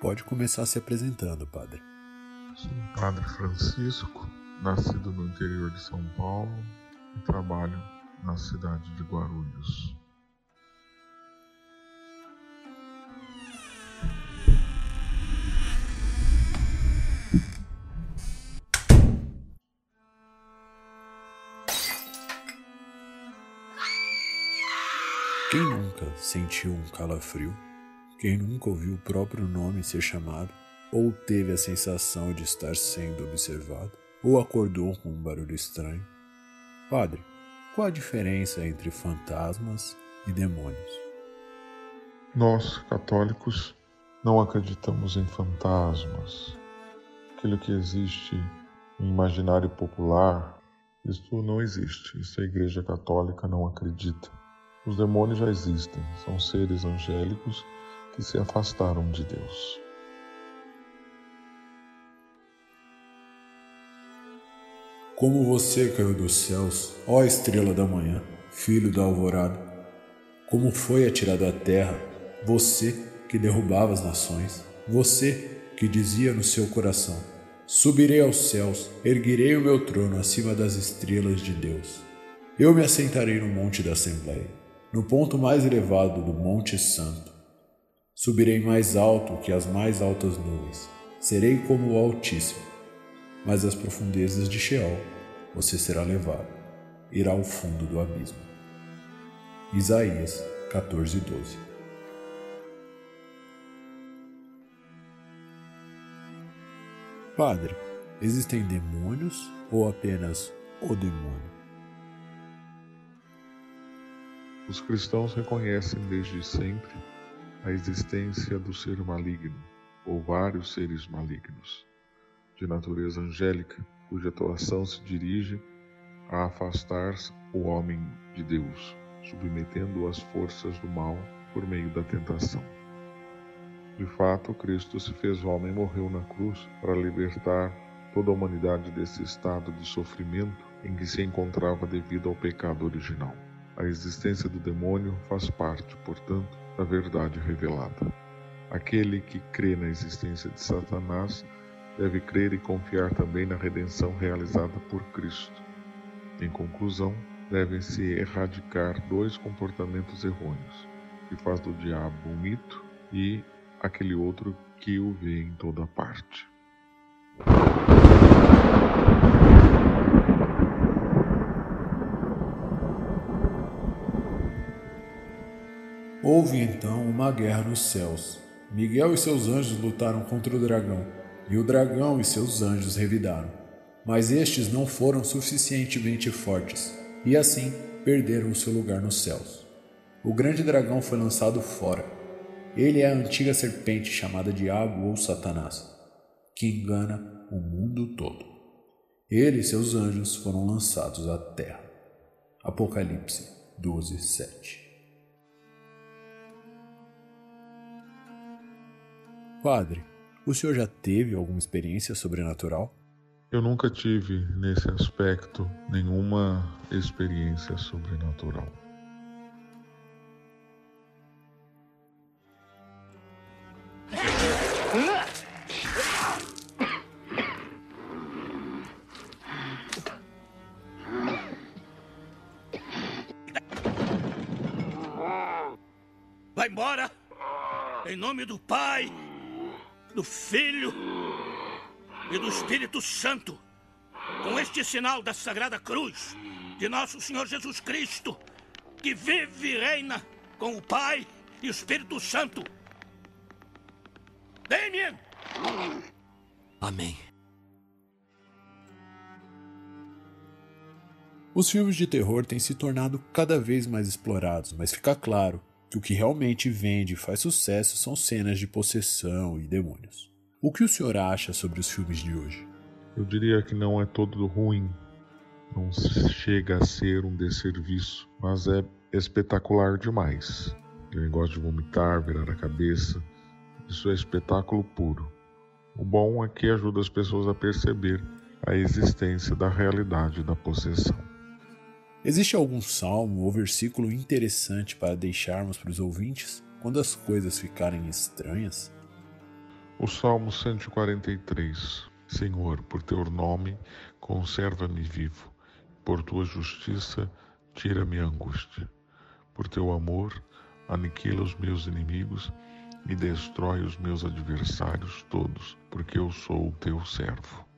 Pode começar se apresentando, padre. Sou o padre Francisco, nascido no interior de São Paulo e trabalho na cidade de Guarulhos. Quem nunca sentiu um calafrio? Quem nunca ouviu o próprio nome ser chamado? Ou teve a sensação de estar sendo observado? Ou acordou com um barulho estranho? Padre, qual a diferença entre fantasmas e demônios? Nós, católicos, não acreditamos em fantasmas. Aquilo que existe no imaginário popular, isto não existe. Isso a Igreja Católica não acredita. Os demônios já existem, são seres angélicos que se afastaram de Deus. Como você caiu dos céus, ó estrela da manhã, filho da alvorada, como foi atirado à terra, você que derrubava as nações, você que dizia no seu coração: Subirei aos céus, erguerei o meu trono acima das estrelas de Deus. Eu me assentarei no monte da Assembleia no ponto mais elevado do Monte Santo. Subirei mais alto que as mais altas nuvens, serei como o Altíssimo, mas às profundezas de Sheol você será levado, irá ao fundo do abismo. Isaías 14, 12 Padre, existem demônios ou apenas o demônio? Os cristãos reconhecem desde sempre a existência do ser maligno, ou vários seres malignos, de natureza angélica, cuja atuação se dirige a afastar o homem de Deus, submetendo-o às forças do mal por meio da tentação. De fato, Cristo se fez homem e morreu na cruz para libertar toda a humanidade desse estado de sofrimento em que se encontrava devido ao pecado original. A existência do demônio faz parte, portanto, da verdade revelada. Aquele que crê na existência de Satanás deve crer e confiar também na redenção realizada por Cristo. Em conclusão, devem-se erradicar dois comportamentos errôneos, que faz do diabo um mito e aquele outro que o vê em toda parte. Houve então uma guerra nos céus. Miguel e seus anjos lutaram contra o dragão, e o dragão e seus anjos revidaram. Mas estes não foram suficientemente fortes, e assim perderam o seu lugar nos céus. O grande dragão foi lançado fora. Ele é a antiga serpente chamada Diabo ou Satanás, que engana o mundo todo. Ele e seus anjos foram lançados à terra. Apocalipse 12, 7 Padre, o senhor já teve alguma experiência sobrenatural? Eu nunca tive, nesse aspecto, nenhuma experiência sobrenatural. Vai embora! Em nome do Pai! Do Filho e do Espírito Santo, com este sinal da Sagrada Cruz de nosso Senhor Jesus Cristo, que vive e reina com o Pai e o Espírito Santo. Damien! Amém. Os filmes de terror têm se tornado cada vez mais explorados, mas fica claro o que realmente vende e faz sucesso são cenas de possessão e demônios. O que o senhor acha sobre os filmes de hoje? Eu diria que não é todo ruim, não chega a ser um desserviço, mas é espetacular demais. Ele gosta de vomitar, virar a cabeça. Isso é espetáculo puro. O bom é que ajuda as pessoas a perceber a existência da realidade da possessão. Existe algum salmo ou versículo interessante para deixarmos para os ouvintes quando as coisas ficarem estranhas? O Salmo 143. Senhor, por teu nome, conserva-me vivo. Por tua justiça, tira-me a angústia. Por teu amor, aniquila os meus inimigos e destrói os meus adversários todos, porque eu sou o teu servo.